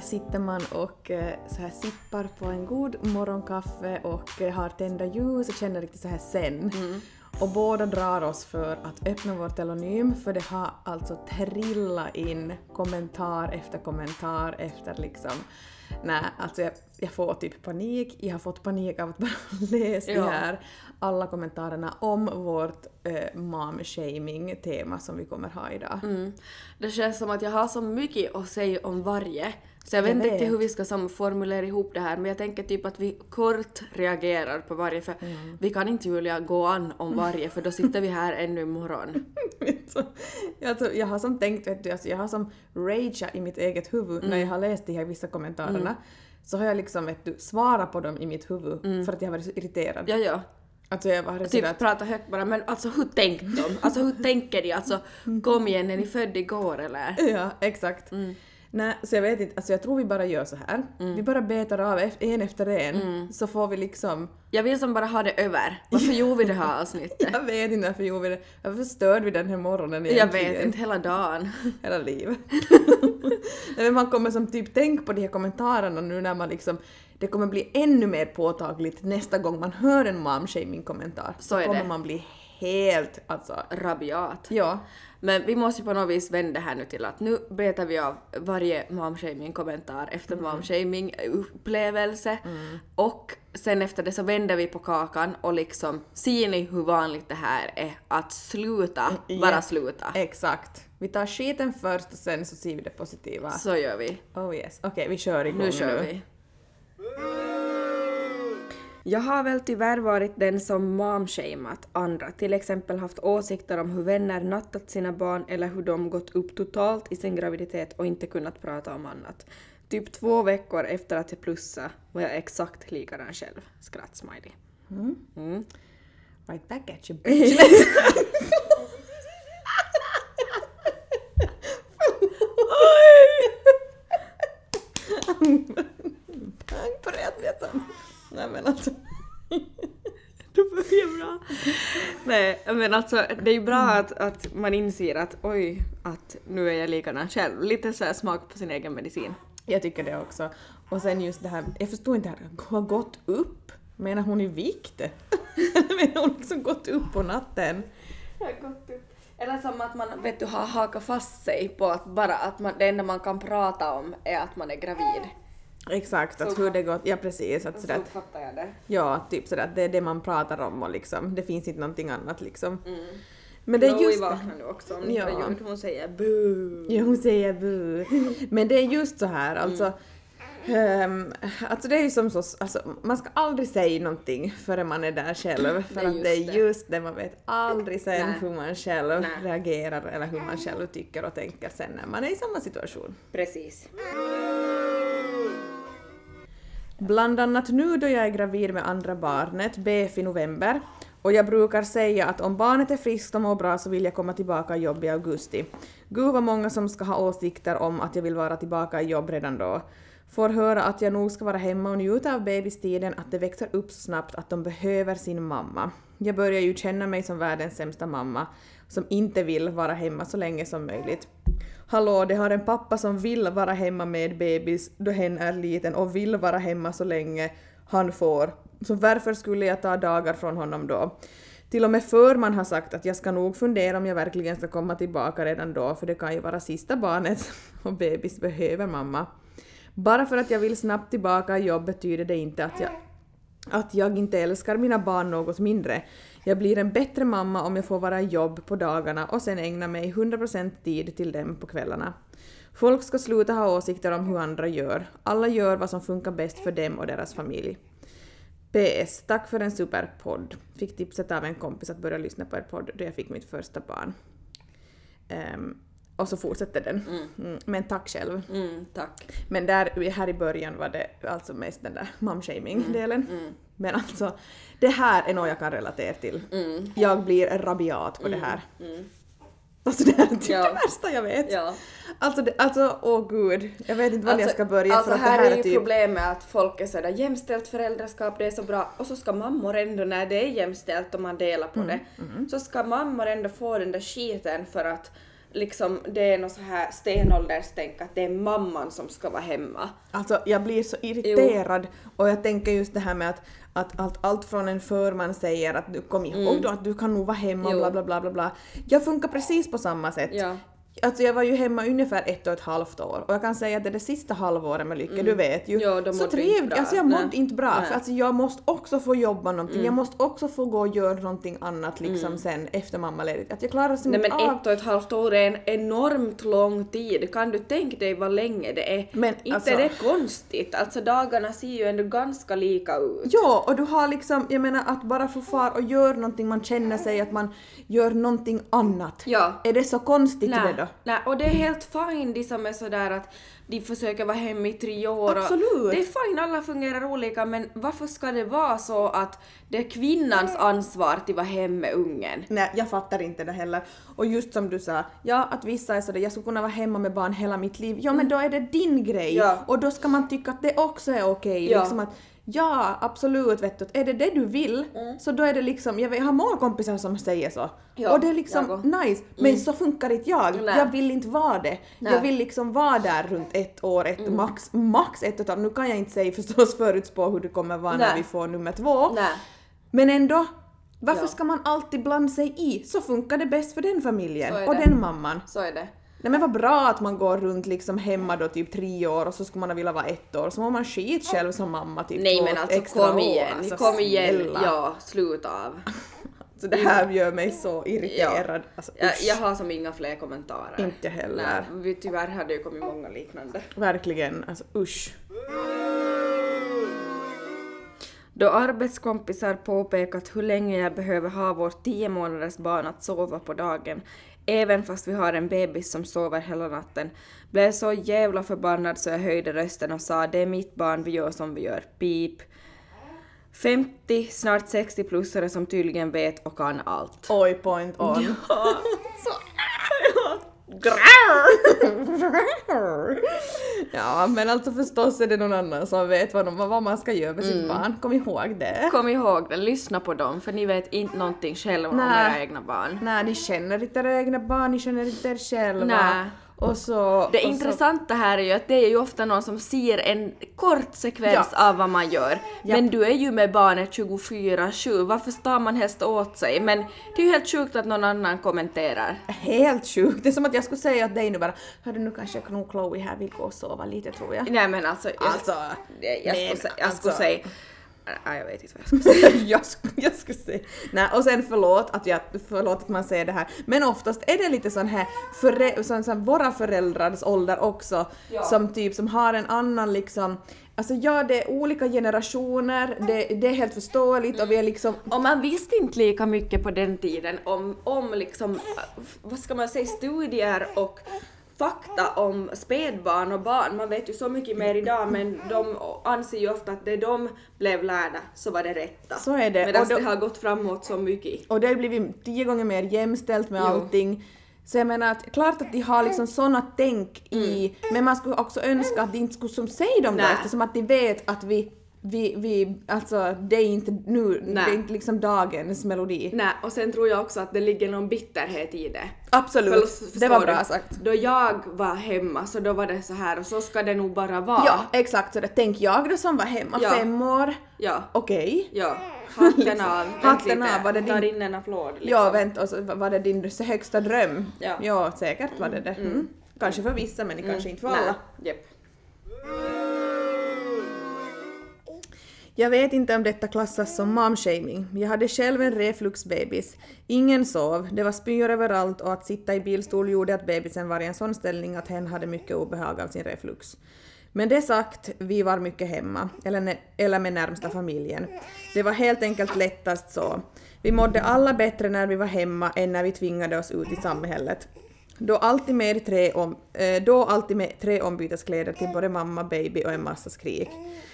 Här sitter man och eh, så här sippar på en god morgonkaffe och eh, har tända ljus och känner riktigt så här sen. Och båda drar oss för att öppna vår telonym för det har alltså trillat in kommentar efter kommentar efter liksom Nej, alltså jag, jag får typ panik. Jag har fått panik av att bara läsa Ja. de här alla kommentarerna om vårt eh, mom-shaming-tema som vi kommer ha idag. Mm. Det känns som att jag har så mycket att säga om varje. Så jag vet inte riktigt hur vi ska formulera ihop det här men jag tänker typ att vi kort reagerar på varje för Mm. vi kan inte Julia gå an om varje för då sitter vi här ännu imorgon. Jag, tror- jag har som tänkt, vet du, alltså jag har som rageat i mitt eget huvud när jag har läst de här vissa kommentarerna. Så har jag liksom vet du, svarat på dem i mitt huvud för att jag har varit så irriterad. Ja, ja. Alltså jag sådär Typ att, prata högt bara men alltså hur tänkte de? Alltså hur tänker de? Alltså kom igen, är ni född igår eller? Ja, exakt. Nej, så jag vet inte, alltså jag tror vi bara gör så här. Vi bara betar av en efter en så får vi liksom Jag vill som bara ha det över. Varför gjorde vi det här avsnittet? Jag vet inte varför gjorde vi det. Varför störde vi den här morgonen Jag egentligen? vet inte, hela dagen. Hela livet. Men man kommer som typ tänk på de här kommentarerna nu när man liksom det kommer bli ännu mer påtagligt nästa gång man hör en mom-shaming kommentar. Så är kommer det. man bli helt alltså... Rabiat. Ja. Men vi måste på något vis vända här nu till att nu betar vi av varje momshaming-kommentar efter momshaming-upplevelse och sen efter det så vänder vi på kakan och liksom ser ni hur vanligt det här är att sluta, bara Ja. sluta. Exakt. Vi tar skiten först och sen så ser vi det positiva. Så gör vi. Oh yes. Okej, vi kör igång Nu kör vi. Jag har väl tyvärr varit den som momshamat andra, till exempel haft åsikter om hur vänner nattat sina barn eller hur de gått upp totalt i sin graviditet och inte kunnat prata om annat. Typ två veckor efter att jag plussade var jag exakt likadan själv. Skrattsmiley. Mm. Right back at you bitch. Nej men alltså. Det börjar bra. Nej, men alltså det är ju bra att, att man inser att oj, att nu är jag likadan själv. Lite så här smak på sin egen medicin. Jag tycker det också. Och sen just det här, jag förstår inte det här, har gått upp? Menar hon i vikt? Menar hon liksom gått upp på natten? Eller som att man vet du, har hakat fast sig på att bara att man, det enda man kan prata om är att man är gravid. Exakt, att Så- hur det gått, ja precis, att Så sådär, att- uppfattar jag det. ja typ sådär att det är det man pratar om och liksom, det finns inte någonting annat liksom. Men det är just vaknar nu också om Ja. ljud. Hon säger bu. Ja, hon säger bu. Men det är just så här, alltså. ehm, alltså det är ju som så, alltså, man ska aldrig säga någonting förrän man är där själv. För Det att det är det. just det, man vet aldrig sen Nej. hur man själv Nej. reagerar eller hur man själv tycker och tänker sen när man är i samma situation. Precis. Bland annat nu då jag är gravid med andra barnet, BF i november, och jag brukar säga att om barnet är friskt och mår bra så vill jag komma tillbaka i jobb i augusti. Gud vad många som ska ha åsikter om att jag vill vara tillbaka i jobb redan då. Får höra att jag nog ska vara hemma och njuta av bebistiden, att det växer upp så snabbt att de behöver sin mamma. Jag börjar ju känna mig som världens sämsta mamma, som inte vill vara hemma så länge som möjligt. Hallå, det har en pappa som vill vara hemma med bebis då hen är liten och vill vara hemma så länge han får. Så varför skulle jag ta dagar från honom då? Till och med förman har sagt att jag ska nog fundera om jag verkligen ska komma tillbaka redan då, för det kan ju vara sista barnet och bebis behöver mamma. Bara för att jag vill snabbt tillbaka i jobb betyder det inte att jag att jag inte älskar mina barn något mindre. Jag blir en bättre mamma om jag får vara i jobb på dagarna och sen ägna mig 100% tid till dem på kvällarna. Folk ska sluta ha åsikter om hur andra gör. Alla gör vad som funkar bäst för dem och deras familj. PS. Tack för en superpodd. Fick tipset av en kompis att börja lyssna på er podd då jag fick mitt första barn. Ehm, och så fortsätter den. Mm, men tack själv. Mm, tack. Men där, här i början var det alltså mest den där momshaming-delen. Men alltså, det här är något jag kan relatera till. Mm. Jag blir rabiat på det här. Alltså det här är typ Ja. det värsta jag vet. Ja. Alltså, det, alltså åh gud, jag vet inte var jag ska börja alltså för att här, det här är ju typ... problemet att folk är sådär jämställt föräldraskap, det är så bra och så ska mammor ändå när det är jämställt och man delar på Mm, det så ska mammor ändå få den där skiten för att liksom det är något så här stenålderstänk att det är mamman som ska vara hemma. Alltså jag blir så irriterad och jag tänker just det här med att, att allt, allt från en förman säger att du kom ihåg då att du kan nog vara hemma Mm. Jo. bla bla bla bla bla. Jag funkar precis på samma sätt. Ja. Alltså jag var ju hemma ungefär ett och ett halvt år och jag kan säga att det, det sista halvåret med Lycke, du vet ju, då så trevligt, alltså jag Nej. mådde inte bra Nej. Mm. för alltså jag måste också få jobba någonting, jag måste också få gå och göra någonting annat liksom sen efter mammaledigt. Att jag klarar sig Nej men av ett och ett halvt år är en enormt lång tid. Kan du tänka dig vad länge det är? Men inte alltså- är det konstigt. Alltså dagarna ser ju ändå ganska lika ut. Ja, och du har liksom, jag menar att bara få far och göra någonting, man känner sig att man gör någonting annat. Ja. Är det så konstigt Nej, det då? Nej, och det är helt fine de som är sådär att de försöker vara hemma i tre år. Absolut. Det är fine, alla fungerar olika men varför ska det vara så att det är kvinnans ansvar att vara hemma med ungen? Nej, jag fattar inte det heller. Och just som du sa, ja att vissa är sådär, jag skulle kunna vara hemma med barn hela mitt liv. Ja men då är det din grej. Ja. Och då ska man tycka att det också är okej. Ja. Liksom att, ja absolut vet du, är det det du vill så då är det liksom, jag, vet, jag har många kompisar som säger så. Ja, och det är liksom nice, men så funkar inte jag. Nej. Jag vill inte vara det. Nej. Jag vill liksom vara där runt ett år, ett, max, max ett och ett halvt. Nu kan jag inte säga förstås förutspå hur det kommer vara när Nej. vi får nummer två. Men ändå, varför Ja. ska man alltid blanda sig i? Så funkar det bäst för den familjen och den mamman. Så är det. Nej men vad bra att man går runt liksom hemma då typ tre år och så skulle man vilja vara ett år så mår man skit själv som mamma typ Nej men alltså extra kom år. igen, Alltså, kom igen. snälla. Ja, sluta av. Så det här gör mig så irriterad. Alltså, Jag, jag har som inga fler kommentarer. Inte heller. Nej, vi, tyvärr har det ju kommit många liknande. Verkligen, alltså usch. Då arbetskompisar påpekat hur länge jag behöver ha vårt 10 månaders barn att sova på dagen, även fast vi har en bebis som sover hela natten, blev så jävla förbannad så jag höjde rösten och sa det är mitt barn, vi gör som vi gör, pip. 50, snart 60-plussare som tydligen vet och kan allt. Oj, point on. ja, men alltså förstås är det någon annan som vet vad, de, vad man ska göra med Mm. sitt barn. Kom ihåg det. Kom ihåg det, lyssna på dem, för ni vet inte någonting själva om era egna barn. Nej, ni känner inte era egna barn, ni känner inte er själva. Nej. Och så... Det och så, intressanta här är ju att det är ju ofta någon som ser en kort sekvens av vad man gör. Men du är ju med barnet 24-7, varför står man helst åt sig? Men det är ju helt sjukt att någon annan kommenterar. Helt sjukt. Det är som att jag skulle säga åt dig nu bara Hörru nu kanske nog Chloe här vill gå och sova lite tror jag. Nej men alltså, jag, Alltså, jag, jag, men skulle, jag skulle alltså. säga... Nej, jag vet inte vad jag skulle säga. jag, skulle, jag skulle säga. Nej, och sen förlåt att, jag, förlåt att man säger det här, men oftast är det lite sån här, före, sån, sån, våra föräldrars ålder också, som typ som har en annan liksom, alltså ja det är olika generationer, det, det är helt förståeligt och vi är liksom Och man visste inte lika mycket på den tiden om, om liksom, äh, vad ska man säga, studier och fakta om spädbarn och barn. Man vet ju så mycket mer idag men de anser ju ofta att det de blev lärda så var det rätta. Så är det. Medan då- det har gått framåt så mycket. Och det har blivit tio gånger mer jämställt med Jo. allting. Så jag menar att klart att de har liksom såna tänk i, men man skulle också önska att de inte skulle som säga dem då Nej. eftersom att de vet att vi, vi, vi, alltså det är inte nu, det Nej. är inte liksom dagens melodi. Nej, och sen tror jag också att det ligger någon bitterhet i det. Absolut, För- det var bra du? sagt. Då jag var hemma så då var det så här och så ska det nog bara vara. Ja, exakt så det. Tänk jag då som var hemma Ja. fem år, Ja. okej. Ja. Hatten Liksom. av. Vänt Hatten lite. av, var det Tar din- in en applåd. Liksom. Ja, vänta, och så var det din högsta dröm? Ja. ja säkert var det det. Mm. Kanske för vissa men kanske inte för alla. Nej. Japp. Jag vet inte om detta klassas som momshaming. Jag hade själv en refluxbebis. Ingen sov, det var spyor överallt och att sitta i bilstol gjorde att bebisen var i en sån ställning att hen hade mycket obehag av sin reflux. Men det sagt, vi var mycket hemma, eller, eller med närmsta familjen. Det var helt enkelt lättast så. Vi mådde alla bättre när vi var hemma än när vi tvingade oss ut i samhället. Då alltid med tre, om, eh, då alltid med tre ombyteskläder till både mamma, baby och en massa skrik.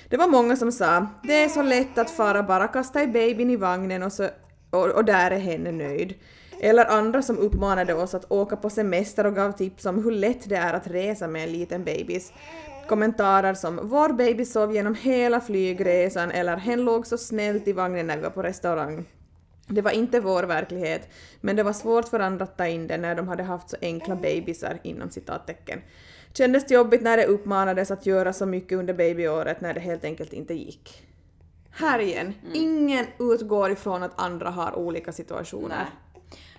Det var många som sa det är så lätt att fara bara kasta i babyn i vagnen och, så, och, och där är henne nöjd. Eller andra som uppmanade oss att åka på semester och gav tips om hur lätt det är att resa med en liten bebis. Kommentarer som “Vår baby sov genom hela flygresan” eller “Hen låg så snällt i vagnen när vi var på restaurang”. Det var inte vår verklighet, men det var svårt för andra att ta in det när de hade haft så enkla bebisar inom citattecken. Kändes det jobbigt när det uppmanades att göra så mycket under babyåret när det helt enkelt inte gick. Här igen, ingen utgår ifrån att andra har olika situationer. Nej.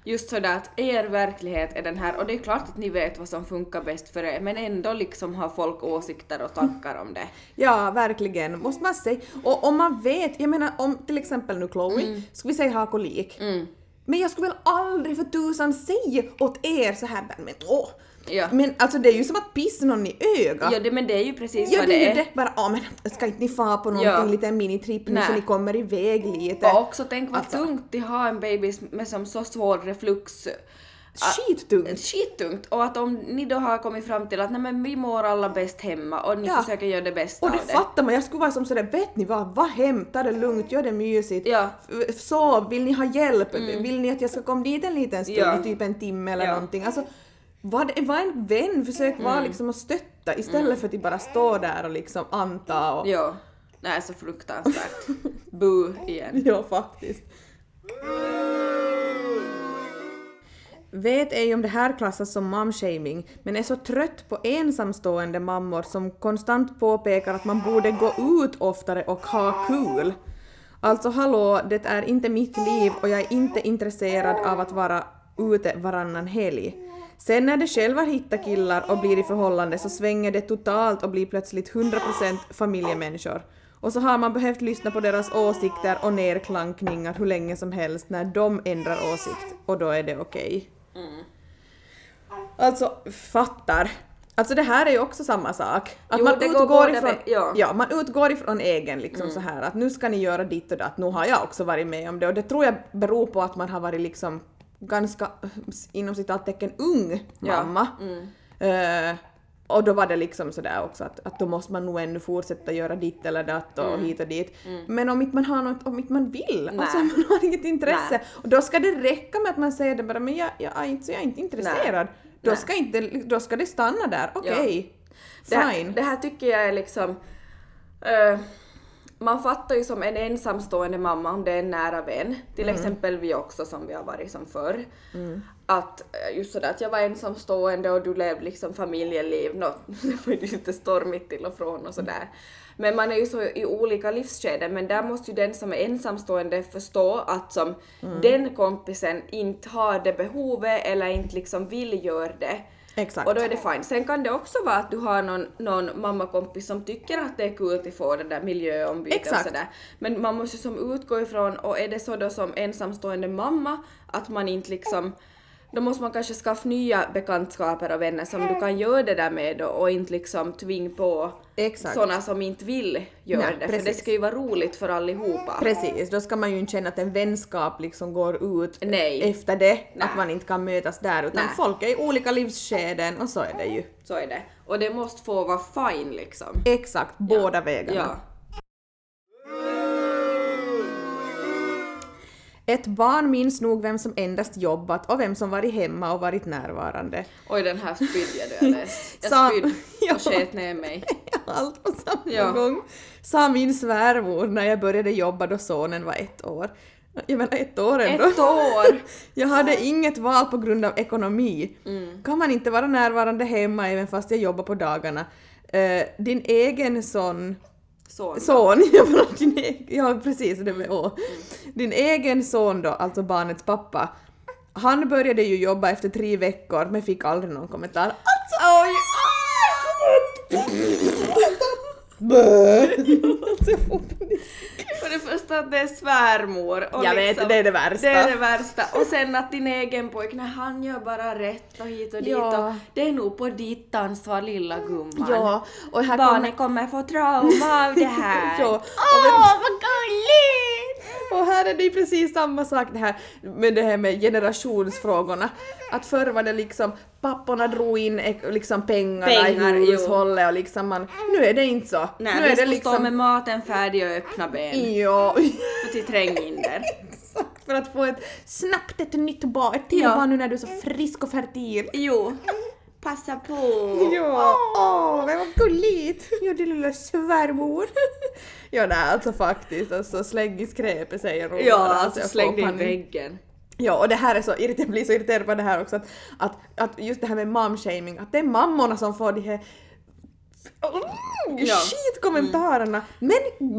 Just sådär att er verklighet är den här och det är klart att ni vet vad som funkar bäst för er men ändå liksom har folk åsikter och tankar om det. Ja, verkligen, måste man säga. Och om man vet, jag menar om till exempel nu Chloe, ska vi säga ha kolik. Mm. Men jag skulle väl aldrig för tusan säga åt er så här men åh. Ja. Men alltså det är ju som att pissa någon i ögat. Ja, det, men det är ju precis Ja, vad det det är är. ju det. Bara, ja men ska inte ni få på någonting, Ja. liten minitripp nu så ni kommer iväg lite? Och också tänk vad Alltså. tungt de har en baby med som så svår reflux. Skittungt. Skittungt. Och att om ni då har kommit fram till att nej men vi mår alla bäst hemma och ni Ja. försöker göra det bästa Och det av det. fattar man, jag skulle vara som sådär, vet ni vad, var hem, ta det lugnt, gör det mysigt. Ja. Sov, vill ni ha hjälp? Vill ni att jag ska komma dit en liten stund, Ja. typ en timme eller Ja. någonting? Alltså, var, var en vän, försök vara liksom och stötta istället för att bara stå där och liksom anta och... Ja. Nej, så fruktansvärt. Bu igen. Ja, faktiskt. Vet ej om det här klassas som momshaming, men är så trött på ensamstående mammor som konstant påpekar att man borde gå ut oftare och ha kul. Alltså hallå, det är inte mitt liv och jag är inte intresserad av att vara ute varannan helg. Sen när de själva hittar killar och blir i förhållande så svänger det totalt och blir plötsligt 100% familjemänniskor. Och så har man behövt lyssna på deras åsikter och nerklankningar hur länge som helst när de ändrar åsikt och då är det okej. Alltså, fattar. Alltså det här är ju också samma sak. Att Jo, man, utgår ifrån, vä- ja. man utgår ifrån egen liksom så här att nu ska ni göra ditt och datt. Nu har jag också varit med om det och det tror jag beror på att man har varit liksom ganska inom citattecken ung Ja. mamma. Eh, och då var det liksom sådär också att, att då måste man nog ännu fortsätta göra ditt eller datt och hit och dit. Men om inte man har något, om inte man vill, Nej. alltså man har inget intresse. Nej. Och då ska det räcka med att man säger det bara men jag, jag, är, inte, så jag är inte intresserad. Då ska, inte, då ska det stanna där, okej. Det, här- Fine. det här tycker jag är liksom... eh, man fattar ju som en ensamstående mamma om det är en nära vän, till exempel vi också som vi har varit som förr, att eh, just sådär att jag var ensamstående och du levde liksom familjeliv, nå, det var ju lite stormigt till och från och sådär. Men man är ju så i olika livsskeden. Men där måste ju den som är ensamstående förstå att som den kompisen inte har det behovet eller inte liksom vill göra det. Exakt. Och då är det fine. Sen kan det också vara att du har någon, någon mammakompis som tycker att det är kul att få det där miljöombyte och Exakt. sådär. Men man måste som utgå ifrån, och är det så då som ensamstående mamma att man inte liksom då måste man kanske skaffa nya bekantskaper och vänner som du kan göra det där med och inte liksom tving på Exakt. såna som inte vill göra Nej, det. För det precis. ska ju vara roligt för allihopa. Precis, då ska man ju inte känna att en vänskap liksom går ut Nej. efter det, Nej. att man inte kan mötas där, utan Nej. folk är i olika livsskeden och så är det ju. Så är det. Och det måste få vara fine liksom. Exakt, båda vägarna. Ja. Ett barn minns nog vem som endast jobbat och vem som varit hemma och varit närvarande. Oj, den här spydde jag då jag läste. Jag spydde Ja. och sket ner mig. Allt på samma Ja. gång. Sa min svärmor när jag började jobba då sonen var ett år. Jag menar ett år ändå. Ett år! Jag hade inget val på grund av ekonomi. Mm. Kan man inte vara närvarande hemma även fast jag jobbar på dagarna? Eh, din egen son Son. son, din egen, ja precis det med å. Din egen son då, alltså barnets pappa, han började ju jobba efter tre veckor men fick aldrig någon kommentar. Alltså oj! Bö! Det första att det är svärmor. Och Jag vet, det är det värsta. Det är det värsta. Och sen att din egen pojke, nej, han gör bara rätt och hit och dit Ja. och det är nog på ditt ansvar lilla gumman. Ja, och här Barnet kommer få trauma av det här. Ja, och vet- vad gulligt! Och här är det precis samma sak det här med det här med generationsfrågorna. Att förr var det liksom papporna drog in liksom pengarna Pengar, i jo. hushållet och liksom man, nu är det inte så. Nej, nu är det liksom... stå med maten färdig och öppna ben. Ja, För till tränghinder. exakt. För att få ett snabbt ett nytt barn, ett till Ja. barn nu när du är så frisk och fertil. Jo. Passa på. Ja, åh, men vad gulligt! Ja, din lilla svärmor. ja, nej, alltså faktiskt, alltså släng i skräpet säger hon. Ja, alltså får släng det i väggen. Ja, och det här är så irriterande, jag blir så irriterad på det här också, att, att, att just det här med momshaming, att det är mammorna som får de här mm, Ja. skitkommentarerna, men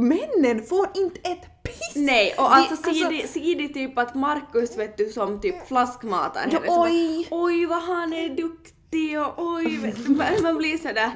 männen får inte ett piss! Nej, och alltså ser de, ser de typ att Markus vet du som typ flaskmatar Ja, henne så bara, oj. oj vad han är duktig och oj vet du, man blir sådär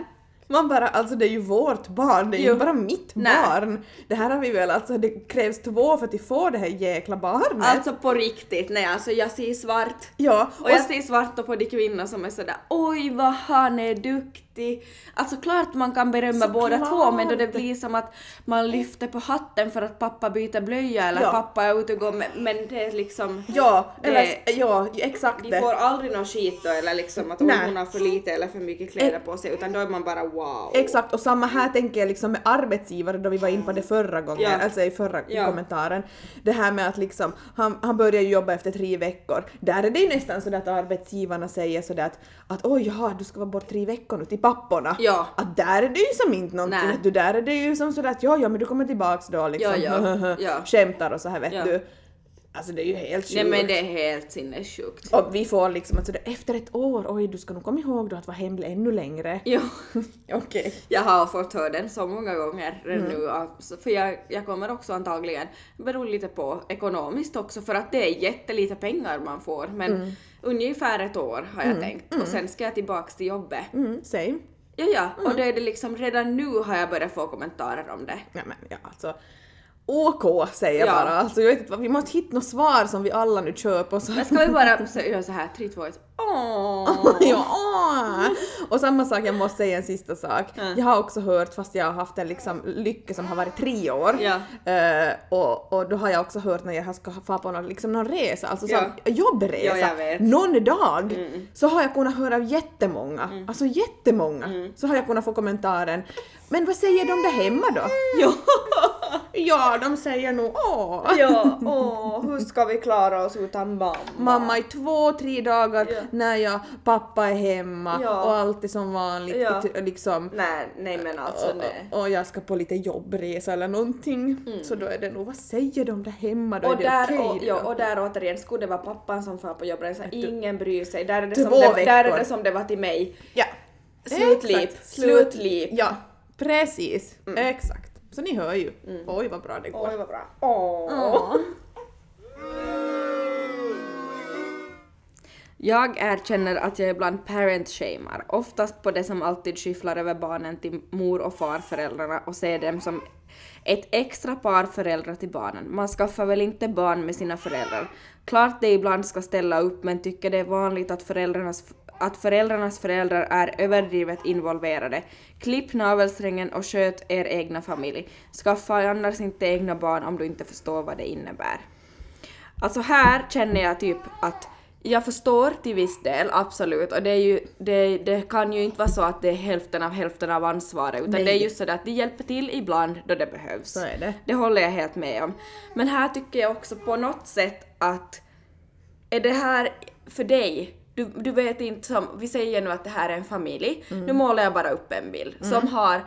Man bara, alltså det är ju vårt barn, det är ju bara mitt Nej. barn. Det här har vi väl, alltså det krävs två för att få det här jäkla barnet. Alltså på riktigt, nej alltså jag ser svart. ja, Och jag ser svart på de kvinnor som är sådär oj vad han är duktig. Alltså klart man kan berömma Såklart. båda två men då det blir som att man lyfter på hatten för att pappa byter blöja eller Ja. pappa är ute och går men, men det är liksom ja, Det- eller, ja, exakt de får aldrig någon skit då eller liksom att Nej. hon har för lite eller för mycket kläder på sig utan då är man bara wow. Exakt, och samma här tänker jag liksom med arbetsgivare då vi var in på det förra gången, Ja. alltså i förra Ja. kommentaren. Det här med att liksom, han, han börjar ju jobba efter tre veckor. Där är det ju nästan så att arbetsgivarna säger sådär att, att oj jaha, du ska vara bort tre veckor nu till papporna. Ja. Att där är det ju som inte någonting, Nej. du, där är det ju som sådär att ja ja men du kommer tillbaks då liksom, Ja, ja, ja. skämtar och så här vet du. Alltså det är ju helt sjukt. Nej men det är helt sinnessjukt. Och vi får liksom sådär efter ett år, oj du ska nog komma ihåg då att vara hemlig ännu längre. Ja. Okej. Jag har fått höra den så många gånger Mm. nu, alltså, för jag, jag kommer också antagligen, det beror lite på ekonomiskt också för att det är jättelite pengar man får men Mm. ungefär ett år har jag tänkt och sen ska jag tillbaks till jobbet. Mm, same. Ja ja, Mm. och då är det liksom redan nu har jag börjat få kommentarer om det. Ja men ja alltså. OK säger jag Ja. bara. Alltså, jag vet inte, vad- vi måste hitta något svar som vi alla nu på. Så. Men ska vi bara göra så här, 3, 2, 1, åh! ja, åh. Och samma sak, jag måste säga en sista sak. Ja. Jag har också hört, fast jag har haft en liksom lycka som har varit tre år, Ja. eh, och, och då har jag också hört när jag ska få på någon, liksom någon resa, alltså Ja. jobbresa, Ja, någon dag, Mm. så har jag kunnat höra av jättemånga, alltså jättemånga, Mm. så har jag kunnat få kommentaren men vad säger de där hemma då? Ja. Ja, de säger nog åh. ja, åh, hur ska vi klara oss utan mamma? Mamma i två, tre dagar Ja. När jag, pappa är hemma Ja. och allt är som vanligt. Ja. Liksom, Nej, nej men alltså nej. och, och jag ska på lite jobbresa eller någonting. Så då är det nog, vad säger de där hemma då? Mm. Och är det där, okej och, då? ja, och där återigen, skulle det vara pappan som far på jobbresa, ingen bryr sig. Där är, det som det, där är det som det var till mig. Ja. Slutlip, slutlip. Ja, precis. Exakt. Så ni hör ju. Oj vad bra det går. Oj vad bra. Åh. Åh. Jag erkänner att jag ibland parent shamar. oftast på det som alltid skyfflar över barnen till mor och farföräldrarna och ser dem som ett extra par föräldrar till barnen. Man skaffar väl inte barn med sina föräldrar. Klart det ibland ska ställa upp men tycker det är vanligt att föräldrarnas, att föräldrarnas föräldrar är överdrivet involverade. Klipp navelsträngen och sköt er egna familj. Skaffa annars inte egna barn om du inte förstår vad det innebär. Alltså här känner jag typ att jag förstår till viss del, absolut, och det, är ju, det, det kan ju inte vara så att det är hälften av hälften av ansvaret, utan Nej. det är just så att de hjälper till ibland då det behövs. Det. Det håller jag helt med om. Men här tycker jag också på något sätt att är det här för dig? Du, du vet inte som, vi säger nu att det här är en familj, Mm. nu målar jag bara upp en bild som har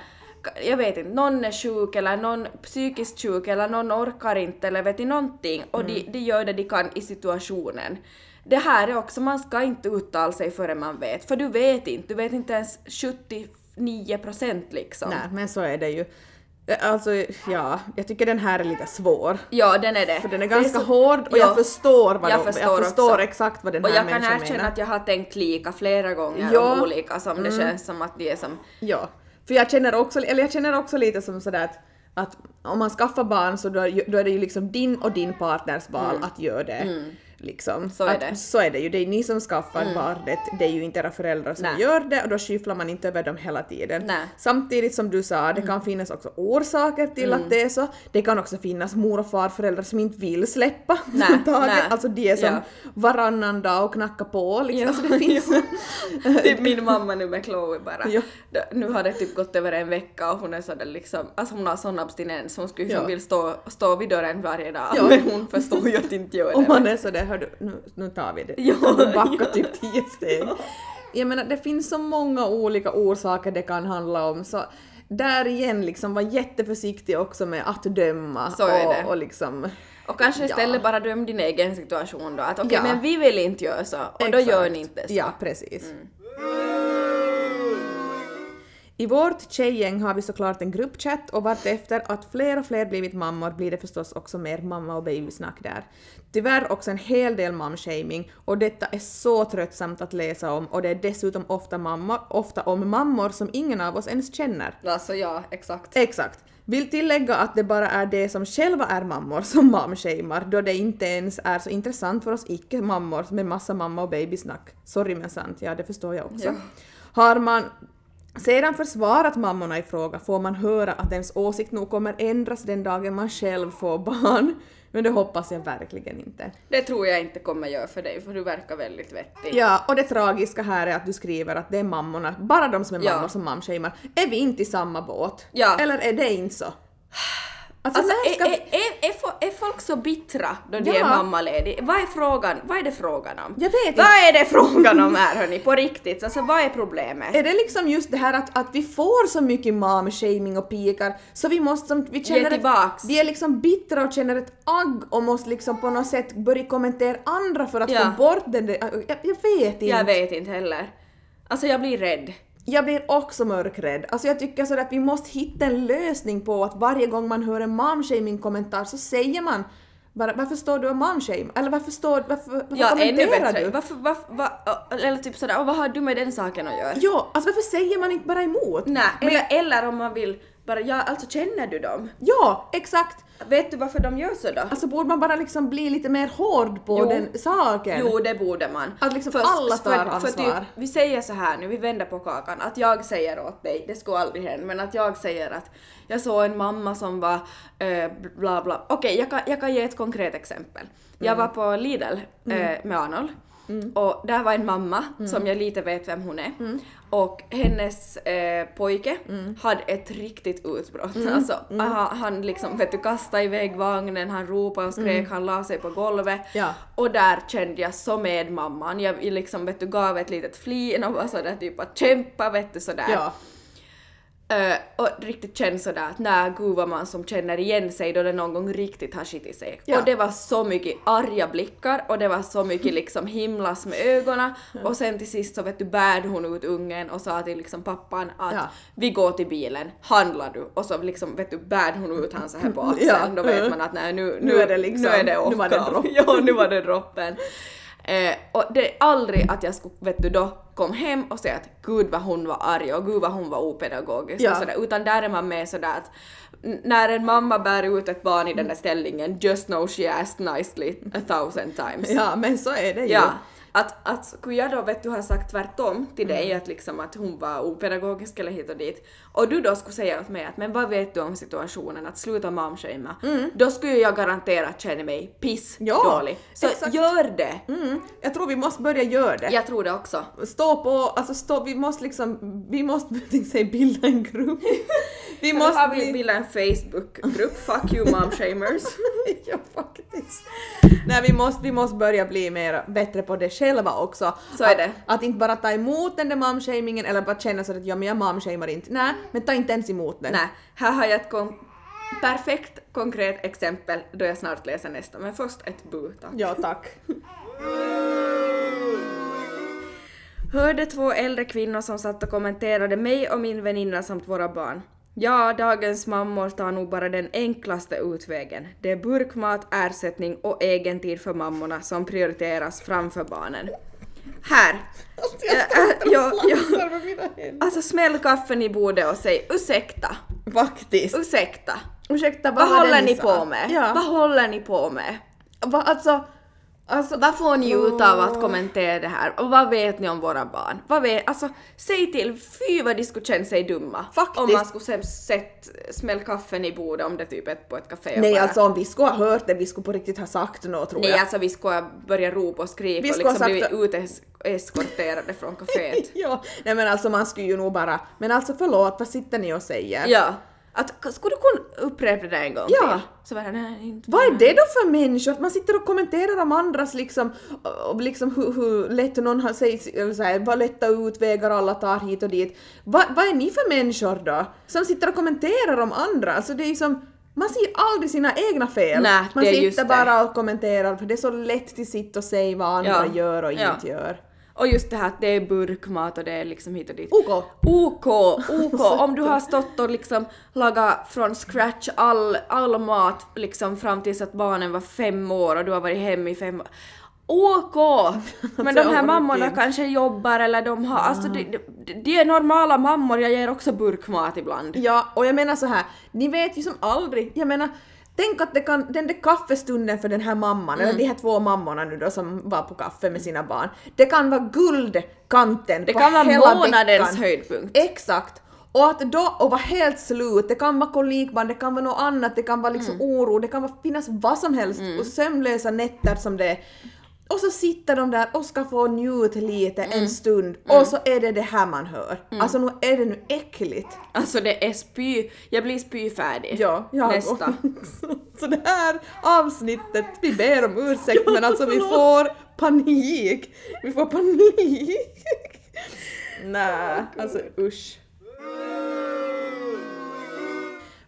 jag vet inte, någon är sjuk eller någon psykiskt sjuk eller någon orkar inte eller vet ni någonting och Mm. de, de gör det de kan i situationen. Det här är också, man ska inte uttala sig förrän man vet, för du vet inte, du vet inte ens 79 procent liksom. Nej, men så är det ju. Alltså, ja, jag tycker den här är lite svår. Ja, den är det. För den är ganska så- hård och Ja. jag förstår vad Jag de, förstår jag förstår exakt vad den Och här jag kan människan erkänna menar. att jag har tänkt lika flera gånger Ja. Mm. om olika som det känns som att de är som... Ja, för jag känner också, eller jag känner också lite som sådär att, att om man skaffar barn så då, är då är det ju liksom din och din partners val att göra det. Liksom. Mm. Så är det. Mm. Så är det ju, det är ni som skaffar barnet, det är ju inte era föräldrar som Nej. gör det och då skyfflar man inte över dem hela tiden. Mm. Samtidigt som du sa, det kan finnas också orsaker till att det är så. Det kan också finnas mor och farföräldrar som inte vill släppa Nej, taget. nej. Alltså de är som Ja. varannan dag och knackar på liksom. Ja, Alltså det finns... Typ min mamma nu med Chloe bara. Ja. Nu har det typ gått över en vecka och hon är sådär liksom, alltså hon har sån abstinens, hon skulle Ja. som vill stå, stå vid dörren varje dag Ja. men hon förstår ju att inte gör Och det. man är sådär, hördu, nu, nu tar vi det. Ja, Kan du backa ja. typ tio steg? Jag menar, det finns så många olika orsaker det kan handla om, så där igen liksom var jätteförsiktig också med att döma. Så är och, det. och liksom... Och kanske istället Ja. bara döm din egen situation då. Att okej, Ja. men vi vill inte göra så. Och då Exakt. gör ni inte så. Ja, precis. I vårt tjejgäng har vi såklart en gruppchatt och vartefter att fler och fler blivit mammor blir det förstås också mer mamma och babysnack där. Tyvärr också en hel del mamshaming och detta är så tröttsamt att läsa om och det är dessutom ofta, mammor, ofta om mammor som ingen av oss ens känner. Alltså ja, exakt. Exakt. Vill tillägga att det bara är de som själva är mammor som mamshamear då det inte ens är så intressant för oss icke-mammor med massa mamma och babysnack. Sorry men sant, ja det förstår jag också. Ja. Har man sedan försvarat mammorna i fråga får man höra att ens åsikt nog kommer ändras den dagen man själv får barn. Men det hoppas jag verkligen inte. Det tror jag inte kommer göra för dig, för du verkar väldigt vettig. Ja, och det tragiska här är att du skriver att det är mammorna, bara de som är Ja. mammor som mamshamear. Är vi inte i samma båt? Ja. Eller är det inte så? Alltså, Alltså, ska... är, är, är, är, fo- är folk så bittra då de Ja. är mammaledig? Vad är frågan? Vad är det frågan om? Jag vet inte. Vad är det frågan om här hörni, på riktigt? Alltså vad är problemet? Är det liksom just det här att, att vi får så mycket mom-shaming och pikar så vi måste som, vi känner tillbaks. Ett, vi är liksom bittra och känner ett agg och måste liksom på något sätt börja kommentera andra för att Ja. få bort den där, jag, jag vet inte. Jag vet inte heller. Alltså jag blir rädd. Jag blir också mörkrädd. Alltså jag tycker så att vi måste hitta en lösning på att varje gång man hör en mom-shaming-kommentar så säger man bara varför står du och mom-shame? Eller varför står varför, varför Ja, kommenterar du? Varför, varför, va, eller typ sådär, "Åh, vad har du med den saken att göra? Ja, alltså varför säger man inte bara emot? Nej, eller, eller om man vill bara, ja alltså känner du dem? Ja, exakt! Vet du varför de gör så då? Alltså borde man bara liksom bli lite mer hård på Jo. den saken? Jo, det borde man. Att liksom alla tar för, ansvar. typ, vi säger så här nu, vi vänder på kakan, att jag säger åt dig, det skulle aldrig hända, men att jag säger att jag såg en mamma som var eh, bla bla. Okej, jag, kan, jag kan ge ett konkret exempel. Jag Mm. var på Lidl eh, med Arnold och där var en mamma Mm. som jag lite vet vem hon är och hennes eh, pojke Mm. hade ett riktigt utbrott. Alltså, han, han liksom vet du kastade iväg vagnen, han ropade och skrek, han la sig på golvet Mm. Ja. och där kände jag så med mamman. Jag liksom vet du gav ett litet flin och var sådär typ att kämpa vet du sådär. Ja. Eh, och riktigt kände sådär att nej gud vad man som känner igen sig då det någon gång riktigt har skitit sig. Ja. Och det var så mycket arga blickar och det var så mycket liksom himlas med ögonen och sen till sist så vet du bärde hon ut ungen och sa till liksom pappan att Ja. vi går till bilen, handlar du? Och så liksom vet du bärde hon ut han så här på axeln, Ja. då vet Mm. man att nej nu, Nu är det liksom- nu är det nu var det åka. droppen. Ja, nu var det droppen. Eh, och det är aldrig att jag skulle, vet du, då kom hem och säga att gud vad hon var arg och gud vad hon var opedagogisk Ja. och sådär, utan där är man med sådär att när en mamma bär ut ett barn i den där ställningen, just know she asked nicely a thousand times. ja, men så är det ju. Ja, att, att skulle jag då vet du ha sagt tvärtom till dig Mm. att liksom att hon var opedagogisk eller hit och dit och du då skulle säga åt mig att men vad vet du om situationen att sluta momshamea då skulle jag garanterat känna mig piss Mm. Ja, dålig. Så exakt. gör det! Mm, jag tror vi måste börja göra det. Jag tror det också. Stå på, alltså stå, vi måste liksom, vi måste säga bilda en grupp. Vi Så måste har vi bli... bildat en Facebookgrupp, fuck you momshamers. ja, faktiskt. Nej, vi måste, vi måste börja bli mer bättre på det själva också. Så är att, det. Att inte bara ta emot den där momshamingen eller bara känna så att ja men jag momshamar inte. Nej, men ta inte ens emot den. Nej, här har jag ett kon- perfekt konkret exempel då jag snart läser nästa, men först ett bu tack. Ja, tack. Hörde två äldre kvinnor som satt och kommenterade mig och min väninna samt våra barn. Ja, dagens mammor tar nog bara den enklaste utvägen. Det är burkmat, ersättning och egen tid för mammorna som prioriteras framför barnen. Här! Jag Äh, med mina händer. Alltså smäll kaffen i bordet och säg ursäkta, Faktiskt. ursäkta. Ursäkta, vad Vad håller ni sa? på med? Ja. Vad håller ni på med? Va, alltså, alltså... Vad får ni ut av att kommentera det här? Och vad vet ni om våra barn? Vad vet, alltså, säg till, fy vad de skulle känna sig dumma. Faktiskt. Om man skulle se- sett smäll kaffen i bordet om det typ är på ett café Nej bara, alltså om vi skulle ha hört det, vi skulle på riktigt ha sagt något tror Nej jag. alltså vi skulle börja ropa och skrika Vi och ha liksom sagt blivit uteskorterade från kaféet. ja, nej men alltså man skulle ju nog bara, men alltså förlåt, vad sitter ni och säger? ja. Att, skulle du kunna upprepa det där en gång Ja. till? Så det, nej, inte Vad är det då för människor? Att man sitter och kommenterar om andras liksom, och liksom hur, hur lätt någon har säger, eller så här, vad lätta utvägar alla tar hit och dit. Va, vad är ni för människor då? Som sitter och kommenterar om andra? Alltså det är ju som, man ser aldrig sina egna fel. Nej, man sitter bara och kommenterar för det är så lätt till sitt och säga vad andra Ja. gör och Ja. inte gör. Och just det här att det är burkmat och det är liksom hit och dit. OK. OK, OK. Om du har stått och liksom lagat från scratch all, all mat liksom fram tills att barnen var fem år och du har varit hemma i fem år. OK! Men de här mammorna kanske jobbar eller de har, alltså de, de, de är normala mammor, jag ger också burkmat ibland. Ja, och jag menar så här, ni vet ju som aldrig, jag menar Tänk att det kan, den där kaffestunden för den här mamman, Mm. eller de här två mammorna nu då som var på kaffe med sina barn, det kan vara guldkanten Det på kan vara hela månadens veckan. höjdpunkt. Exakt! Och att då, och vara helt slut, det kan vara kolikband, det kan vara något annat, det kan vara liksom Mm. oro, det kan vara, finnas vad som helst, och sömnlösa nätter som det är. Och så sitter de där och ska få njuta lite Mm. en stund, och så är det det här man hör. Alltså nu är det nu äckligt. Alltså det är spy, jag blir spyfärdig. Ja, jag Nästa. Så det här avsnittet, vi ber om ursäkt men alltså vi får panik. Vi får panik. Nej, alltså usch.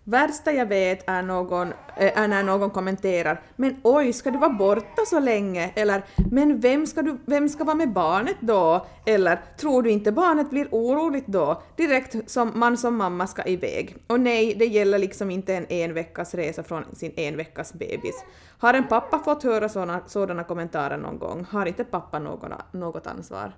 Värsta jag vet är, någon, eh, är när någon kommenterar “men oj, ska du vara borta så länge?” eller “men vem ska, du, vem ska vara med barnet då?” eller “tror du inte barnet blir oroligt då?” direkt som man som mamma ska iväg. Och nej, det gäller liksom inte en en veckas resa från sin en veckas bebis. Har en pappa fått höra sådana, sådana kommentarer någon gång? Har inte pappa någon, något ansvar?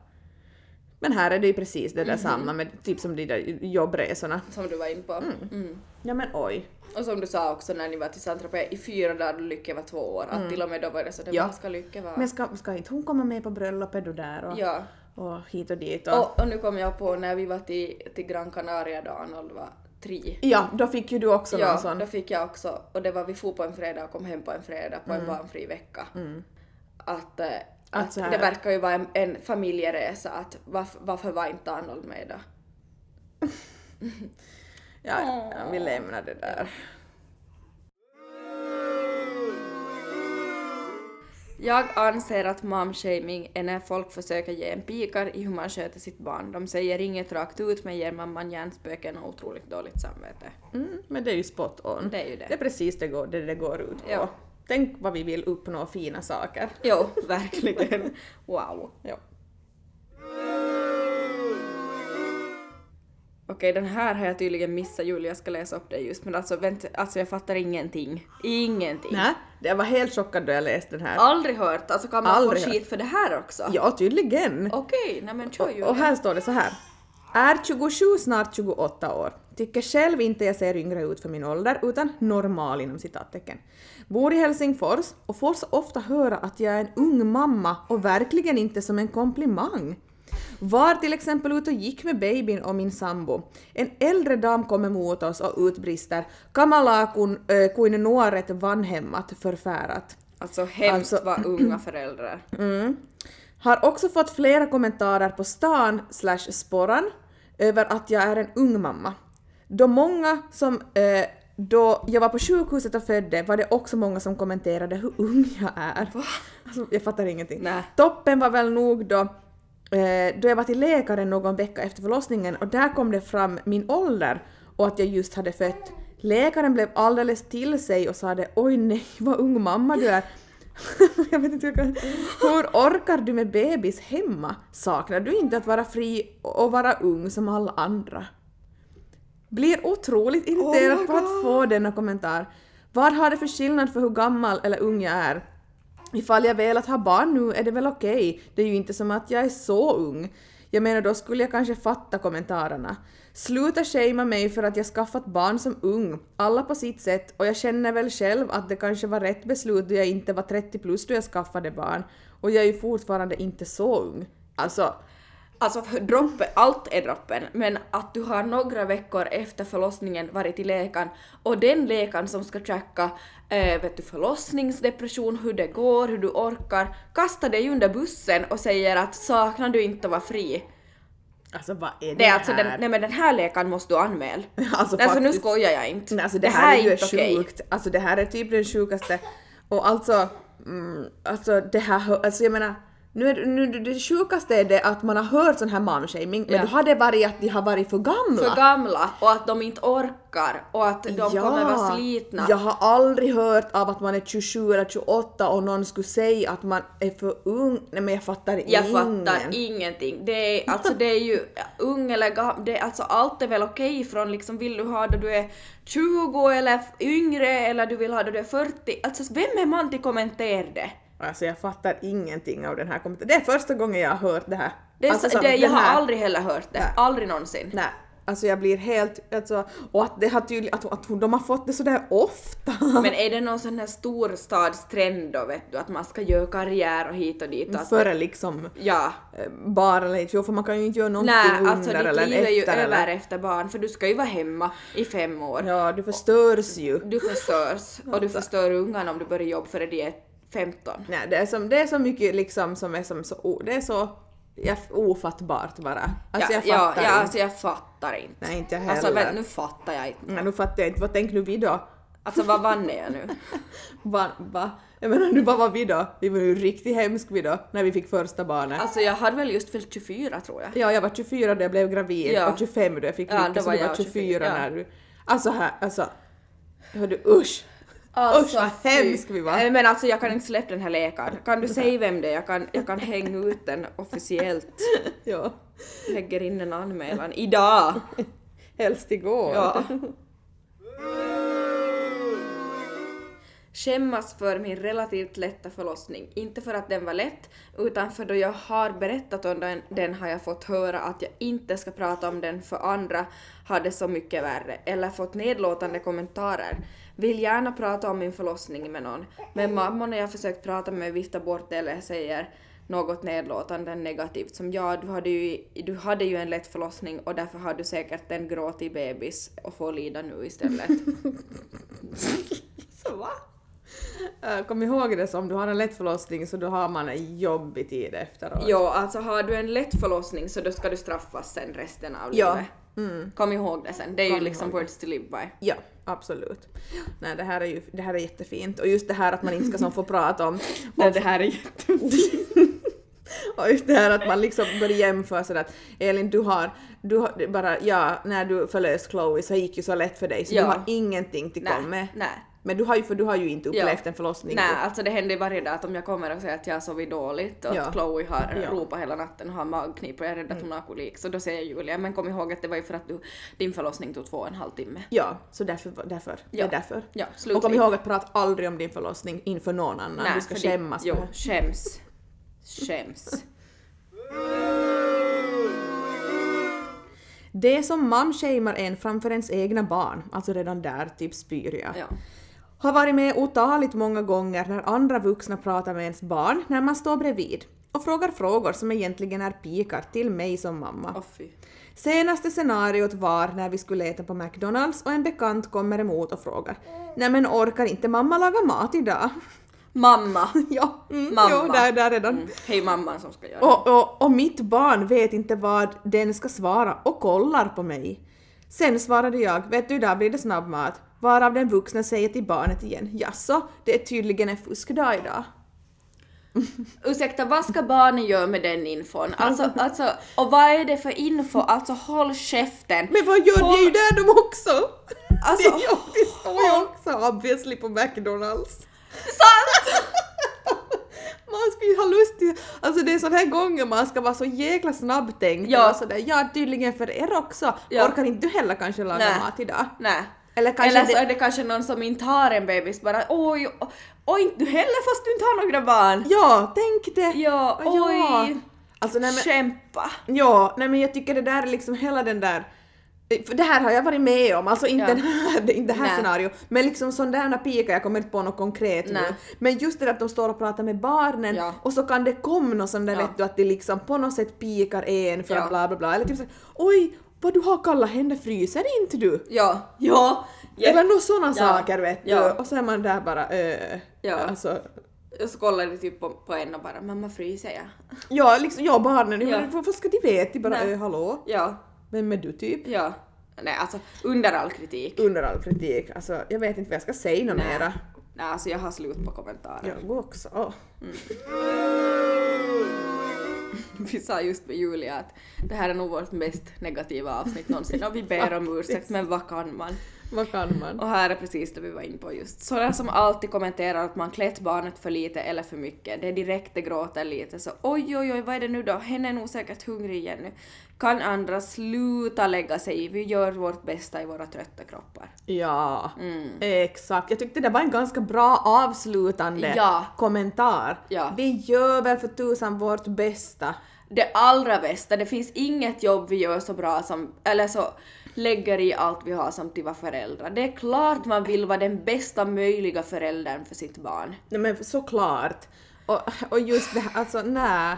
Men här är det ju precis det där samma med typ som de där jobbresorna. Som du var in på. Mm. Ja men oj. Och som du sa också när ni var till Saint-Tropez i fyra dagar då Lykke var två år, att till och med då var det så att Mm. Ja. ska Lykke vara? Men ska, ska inte hon komma med på bröllopet och där och, Ja. och hit och dit och... Och, och nu kom jag på när vi var till, till Gran Canaria då Arnold var tre. Ja, då fick ju du också någon Ja, sån. då fick jag också, och det var vi for på en fredag och kom hem på en fredag på en barnfri vecka. Att, eh, Mm. Att det verkar ju vara en, en familjeresa, att varför, varför var inte Arnold med då? Ja, ja, vi lämnar det där. Jag anser att momshaming är när folk försöker ge en pikar i hur man sköter sitt barn. De säger inget rakt ut men ger mamman hjärnspöken och otroligt dåligt samvete. Mm, men det är ju spot on. Det är ju det. Det är precis det, går, det det går ut på. Ja. Tänk vad vi vill uppnå fina saker. Jo, verkligen. Wow. Ja. Okej, den här har jag tydligen missat Julia, jag ska läsa upp det just men alltså, vänt, alltså jag fattar ingenting. Ingenting. Nej, jag var helt chockad då jag läste den här. Aldrig hört, alltså kan man Aldrig få hört. skit för det här också? Ja, tydligen. Okej, nej men kör Julia. Och här står det så här. Är 27, snart 28 år. Tycker själv inte jag ser yngre ut för min ålder, utan normal inom citattecken. Bor i Helsingfors och får så ofta höra att jag är en ung mamma och verkligen inte som en komplimang. Var till exempel ute och gick med babyn och min sambo. En äldre dam kom emot oss och utbrister “Kamala kun, äh, kuin nuoret vanhemmat förfärat”. Alltså hemskt Alltså- vad unga föräldrar. Mm. Har också fått flera kommentarer på stan slash sporran över att jag är en ung mamma. Då många som eh, då jag var på sjukhuset och födde var det också många som kommenterade hur ung jag är. Alltså, jag fattar ingenting. Nej. Toppen var väl nog då eh, då jag var till läkaren någon vecka efter förlossningen och där kom det fram min ålder och att jag just hade fött. Läkaren blev alldeles till sig och sade oj nej vad ung mamma du är. jag vet inte hur, jag hur orkar du med bebis hemma? Saknar du inte att vara fri och vara ung som alla andra? Blir otroligt irriterad Oh på att få denna kommentar. Vad har det för skillnad för hur gammal eller ung jag är? Ifall jag velat ha barn nu är det väl okej, det är ju inte som att jag är så ung. Jag menar då skulle jag kanske fatta kommentarerna. Sluta shamea mig för att jag skaffat barn som ung, alla på sitt sätt och jag känner väl själv att det kanske var rätt beslut då jag inte var 30 plus då jag skaffade barn och jag är ju fortfarande inte så ung. Alltså, Alltså droppen, allt är droppen, men att du har några veckor efter förlossningen varit till läkaren och den läkaren som ska tracka eh, vet du, förlossningsdepression, hur det går, hur du orkar, kastar dig under bussen och säger att saknar du inte att vara fri? Alltså vad är det, Det är alltså här? den, nej men den här läkaren måste du anmäla. Alltså, Nej, alltså nu skojar jag inte. Nej, alltså det, här, är ju inte sjukt. Alltså det här är typ den sjukaste. Och alltså, mm, alltså det här, alltså jag menar, nu är, det- nu, det sjukaste är det att man har hört sån här momshaming, men Ja. då har det varit att de har varit för gamla. För gamla och att de inte orkar och att de kommer vara slitna. Jag har aldrig hört av att man är 27 eller 28 och någon skulle säga att man är för ung. Nej men jag fattar Jag ingen. fattar ingenting. Det är, alltså det är ju ung eller gammal, det är alltså allt är väl okej från liksom vill du ha då du är 20 eller yngre eller du vill ha då du är 40. Alltså vem är man till kommentera det? Alltså jag fattar ingenting av den här kommentaren. Det är första gången jag har hört det här. det, alltså, det jag har här- aldrig heller hört det. Nej. Aldrig någonsin. Nej, alltså jag blir helt... Alltså, och att det har tydligt... Att, att de har fått det sådär ofta. Men är det någon sån här storstadstrend då vet du att man ska göra karriär och hit och dit? Att, Före liksom ja. eh, bar eller inte, för man kan ju inte göra någonting Nej, under alltså ditt eller liv är ju efter. över efter barn för du ska ju vara hemma i fem år. ja, du förstörs ju. Du förstörs och du förstör ungarna om du börjar jobba före de är 15. Nej, det är, som, det är så mycket liksom som är som så... Det är så ja, ofattbart bara. Alltså jag ja, fattar ja, inte. alltså jag fattar inte. Nej, inte jag heller. Alltså vänta, nu fattar jag inte. Nej, nu fattar jag inte. Vad tänker du vi då? Alltså vad vann jag nu? Va? va? Jag menar, du bara var vi då? Vi var ju riktigt hemsk vi då, när vi fick första barnet. Alltså jag hade väl just fyllt 24 tror jag. Ja, jag var 24 då jag blev gravid Ja. och 25 då jag fick Ja, Lycke, då så var du var jag 24 24, ja. när du... Alltså här, alltså... Hördu, usch! Usch vad hemsk vi var! Men alltså jag kan inte släppa den här läkaren. Kan du säga vem det är? Jag kan, jag kan hänga ut den officiellt. Ja, Lägger in en anmälan idag. helst igår. Ja. Skämmas för min relativt lätta förlossning. Inte för att den var lätt, utan för då jag har berättat om den, den har jag fått höra att jag inte ska prata om den för andra hade så mycket värre, eller fått nedlåtande kommentarer. Vill gärna prata om min förlossning med någon, men mamma när jag försökt prata med viftar bort det eller säger något nedlåtande negativt som ja, du hade, ju, du hade ju en lätt förlossning och därför har du säkert en gråtig bebis och får lida nu istället. Så va? Äh, Kom ihåg det som du har en lätt förlossning så då har man en jobbig tid efteråt. Jo, alltså har du en lätt förlossning så då ska du straffas sen resten av Ja. livet. Mm. Kom ihåg det sen, det är ju Kom liksom ihåg words to live by. Ja, absolut. Nej, det här är ju det här är jättefint. Och just det här att man inte ska som få prata om... om det här är Och just det här att man liksom börjar jämföra sådär att Elin du har, du har bara, ja, när du förlöste Chloe så gick ju så lätt för dig så Ja. du har ingenting till kom med. nej. Men du har ju, för du har ju inte Ja. upplevt en förlossning. Nej, alltså det händer ju varje dag att om jag kommer och säger att jag har sovit dåligt och Ja. att Chloe har Ja. Mm. ropat hela natten och har magknip och jag är rädd att hon har kolik så då säger Julia men kom ihåg att det var ju för att du, din förlossning tog två och en halv timme. Ja, så därför, därför. Det Ja. är därför. Ja, Och kom ihåg att prata aldrig om din förlossning inför någon annan. du ska skämmas det, Jo, det. skäms. Skäms. Det som mamshamear en framför ens egna barn, alltså redan där typ spyr jag. Ja. Har varit med otaligt många gånger när andra vuxna pratar med ens barn när man står bredvid och frågar frågor som egentligen är pikar till mig som mamma. Fy. Senaste scenariot var när vi skulle äta på McDonalds och en bekant kommer emot och frågar Nej men orkar inte mamma laga mat idag? Mamma. ja, mm, Mamma. Jo, där, där redan. Mm. Hej mamman som ska göra det. Och, och, och mitt barn vet inte vad den ska svara och kollar på mig. Sen svarade jag, vet du idag blir det snabbmat. Varav den vuxna säger till barnet igen, jaså, det är tydligen en fuskdag idag. Ursäkta, vad ska barnen göra med den infon? Alltså, alltså, och vad är det för info? Alltså håll käften! Men vad gör Håll- de ju där de också? Alltså, det, ja, det står ju också obviously på McDonalds. sant! Man ska ju ha lust till, alltså det är sån här gånger man ska vara så jäkla snabbtänkt Ja. och sådär, ja tydligen för er också. Ja. Orkar inte du heller kanske laga Nej. mat idag? Nej. Eller kanske Eller så det- är det kanske någon som inte har en bebis bara oj, oj du heller fast du inte har några barn. Ja, tänk det! Ja, oj. Alltså nej men, Kämpa. ja, nej men jag tycker det där är liksom hela den där för det här har jag varit med om, alltså inte, Ja. den här, det- inte det här Nej. scenario, men liksom sådana pikar, jag kommer inte på något konkret nu. Nej. Men just det där att de står och pratar med barnen Ja. och så kan det komma något sånt där Ja. vet du att det liksom på något sätt pikar en för Ja. bla bla bla. Eller typ såhär oj, vad du har kalla händer, fryser inte du? Ja, ja. ja. Eller några såna Ja. saker vet du. Ja. Och så är man där bara öh. Ja. Alltså, Och så kollar de typ på, på en och bara “mamma fryser jag?” Ja, liksom, ja barnen, Ja. vad ska de veta? De bara Nej. äh, hallå, Ja, vem är du typ? ja. Nej alltså under all kritik. Under all kritik, alltså jag vet inte vad jag ska säga något Nej. mera. Nej alltså jag har slut på kommentarer. Jag också. Åh. Vi sa just med Julia att det här är nog vårt mest negativa avsnitt någonsin och vi ber om ursäkt men vad kan man? Vad kan man? Och här är precis det vi var inne på just. Sådana som alltid kommenterar att man klätt barnet för lite eller för mycket. Det är direkt det gråter lite så oj oj oj vad är det nu då? Hen är nog säkert hungrig igen nu. Kan andra sluta lägga sig i? Vi gör vårt bästa i våra trötta kroppar. Ja, Mm. exakt. Jag tyckte det var en ganska bra avslutande Ja. kommentar. Ja. Vi gör väl för tusan vårt bästa. Det allra bästa, det finns inget jobb vi gör så bra som, eller så lägger i allt vi har samtidigt till vara föräldrar. Det är klart man vill vara den bästa möjliga föräldern för sitt barn. Nej men såklart. Och, och just det här, alltså nej.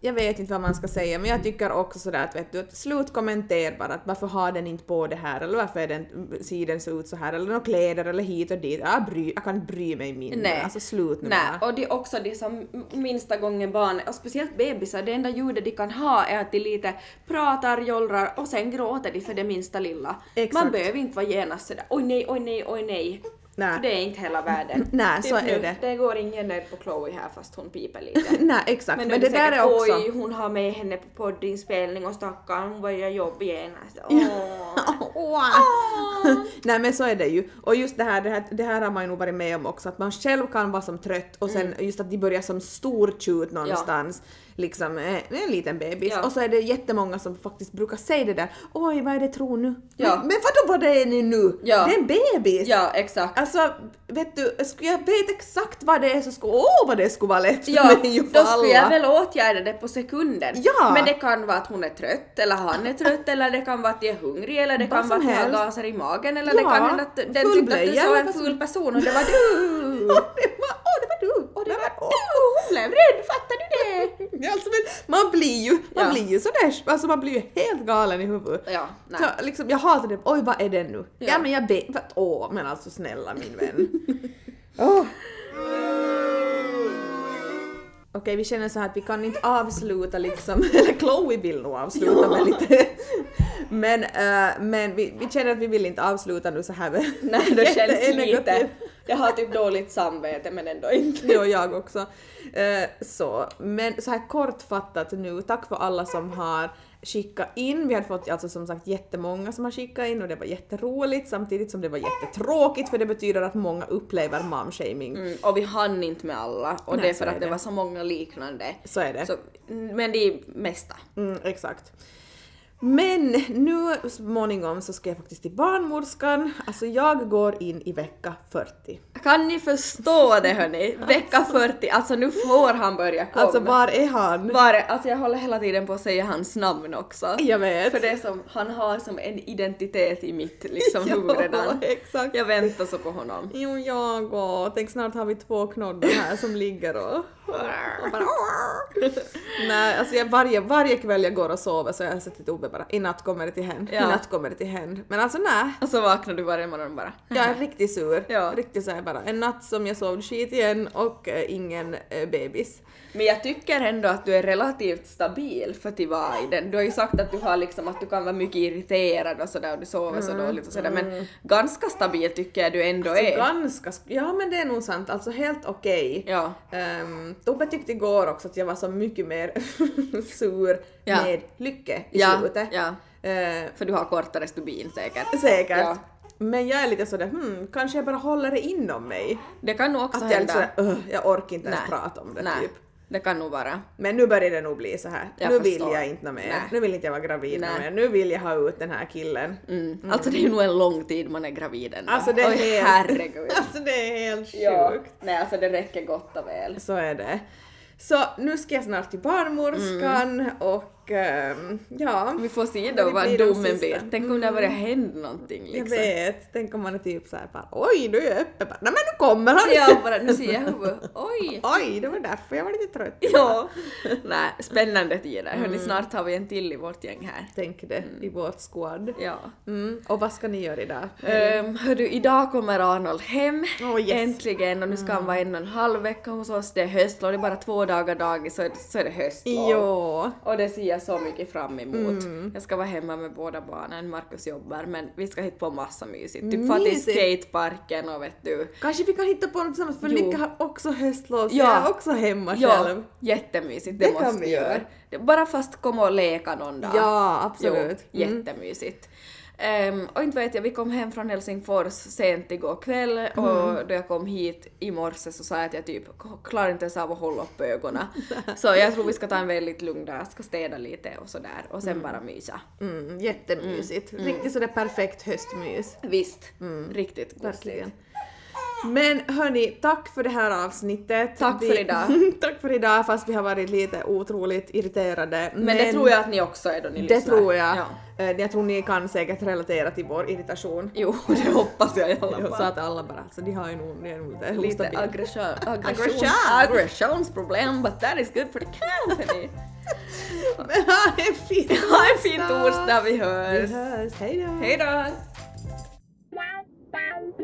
Jag vet inte vad man ska säga men jag tycker också sådär att vet du, att slut kommentera bara att varför har den inte på det här eller varför är den, ser den så ut så här eller några kläder eller hit och dit. Jag, bry, jag kan bry mig mindre. Nej. Alltså slut nu Nej, bara. och det är också det som minsta gången barn, och speciellt bebisar, det enda ljudet de kan ha är att de lite pratar, jollrar och sen gråter de för det minsta lilla. Exakt. Man behöver inte vara genast sådär oj nej, oj nej, oj nej. Nej. För det är inte hela världen. Nej, så är nu, det. Det går ingen nöjd på Chloe här fast hon piper lite. Nej exakt men, Men, det där är också... oj, hon har med henne på poddinspelning och stackarn, hon börjar jobba genast. Åh. Nej men så är det ju. Och just det här, det här, det här har man ju nog varit med om också, att man själv kan vara som trött och sen Mm. just att de börjar som stortjut någonstans, liksom eh, en liten bebis. Ja. Och så är det jättemånga som faktiskt brukar säga det där oj vad är det tro nu? Ja. Men, men vadå vad det är ni nu? Ja. Det är en bebis! Ja, exakt. Alltså vet du, skulle jag veta exakt vad det är så skulle, åh vad det skulle vara lätt för Ja, mig och för då skulle jag alla. väl åtgärda det på sekunden. Ja. Men det kan vara att hon är trött, eller han är trött, eller det kan vara att de är hungriga, eller det Vad kan vara att de har gaser i magen, eller det Ja, kan hända att den tyckte att du såg en ful person och det var du. Åh, det var, åh, det var du! Och det var åh. du, hon blev rädd, fattar du det? Alltså, men man blir ju, man Ja. blir ju sådär, alltså man blir ju helt galen i huvudet. Ja, nej. Så liksom, jag hatar det, oj vad är det nu? Ja, Ja. men jag vad- åh men alltså snälla min vän. Åh. Okej vi känner så här att vi kan inte avsluta liksom, eller Chloe vill nog avsluta med lite. Men, eh, men vi, vi känner att vi vill inte avsluta nu så här med Nej, det känns lite. Jag har typ dåligt samvete men ändå inte. Jo, jag också. Eh, så, men så här kortfattat nu, tack för alla som har skickat in. Vi har fått alltså som sagt jättemånga som har skickat in och det var jätteroligt samtidigt som det var jättetråkigt för det betyder att många upplever momshaming. Mm, och vi hann inte med alla och Nej, det är för är att det det. var så många liknande. Så är det. Så, men det är mesta. Mm, exakt. Men nu småningom så ska jag faktiskt till barnmorskan. Alltså jag går in i vecka 40. Kan ni förstå det hörni? Vecka 40, alltså nu får han börja komma. Alltså var är han? Var, alltså jag håller hela tiden på att säga hans namn också. Jag vet. För det är som, han har som en identitet i mitt liksom huvud redan. exakt. Jag väntar så på honom. Jo, jag och tänk snart har vi två knoddar här som ligger och... och bara... Nej, alltså jag, varje, varje kväll jag går och sover så har jag sett Tobbe bara i natt kommer det till hen, i Ja. natt kommer det till hen. Men alltså nej, Och så vaknar du varje morgon bara jag är riktigt sur. Ja. Riktigt såhär bara en natt som jag sov skit igen och eh, ingen eh, bebis. Men jag tycker ändå att du är relativt stabil för att vara i den. Du har ju sagt att du har liksom att du kan vara mycket irriterad och sådär och du sover så dåligt och sådär men ganska stabil tycker jag du ändå Så är. ganska, sk- ja men det är nog sant, alltså helt okej. Ja. Um, Tobbe tyckte igår också att jag var så mycket mer sur Ja. med Lycke i Ja, slutet. ja. Eh, För du har kortare stubin säkert. Säkert. Ja. Men jag är lite sådär, hmm, kanske jag bara håller det inom mig. Det kan nog också Att jag är hända. lite sådär, "Ugh, jag orkar inte ens prata om det Nej, typ. Det kan nog vara. Men nu börjar det nog bli så här. Jag nu vill förstår. jag inte mer. Nej. Nu vill inte jag vara gravid Nej. mer. Nu vill jag ha ut den här killen. Mm. Alltså det är nog en lång tid man är gravid ändå. Alltså det är Oj, helt... herregud. alltså det är helt sjukt. ja. Nej alltså det räcker gott och väl. Så är det. Så nu ska jag snart till barnmorskan Mm. och ja. Vi får se då vad domen blir. Tänk om det har börjat hända någonting Jag liksom. vet, tänk om man är typ såhär bara oj nu är jag öppen nej men nu kommer han! Ja, bara nu ser jag huvudet. Oj! Oj, det var därför jag var lite trött. Ja. Nej, spännande tider. Hörni, snart har vi en till i vårt gäng här. Tänk det, i vårt squad. Ja. Mm. Och vad ska ni göra idag? Um, hördu, idag kommer Arnold hem. Åh, yes. Äntligen och nu ska han vara en och en halv vecka hos oss. Det är höstlov, det är bara två dagar dagis så, är- så är det höstlov. Jo. Och det ser jag så mycket fram emot. Jag ska vara hemma med båda barnen, Markus jobbar men vi ska hitta på massa mysigt. Typ fara till skateparken och vet du. Kanske vi kan hitta på något tillsammans för Jo. Nicka har också höstlov så Ja. jag är också hemma Ja, själv. jättemysigt, det, Det måste vi göra. göra. Bara fast komma och leka någon dag. Ja, absolut. Jo, Mm. Ehm, och inte vet jag, vi kom hem från Helsingfors sent igår kväll Mm. och då jag kom hit i morse så sa jag att jag typ klarar inte ens av att hålla upp ögonen. så jag tror vi ska ta en väldigt lugn dag, ska städa lite och sådär och sen bara mysa. Mm, jättemysigt. Riktigt sådär perfekt höstmys. Visst, riktigt gosigt. Men hörni, tack för det här avsnittet. Tack för idag. tack för idag fast vi har varit lite otroligt irriterade. Men, det tror jag att ni också är då ni Det lyssnar. tror jag. Ja. Eh, Jag tror ni kan säkert relatera till vår irritation. Jo, det hoppas jag i alla fall. så att alla bara, alltså de har ju nog, det är nog lite Lite aggression, aggression, Aggression. aggressionsproblem, but that is good for the company. Men ha en fin ha en fin torsdag, vi Vi hörs! hörs, hejdå! Hej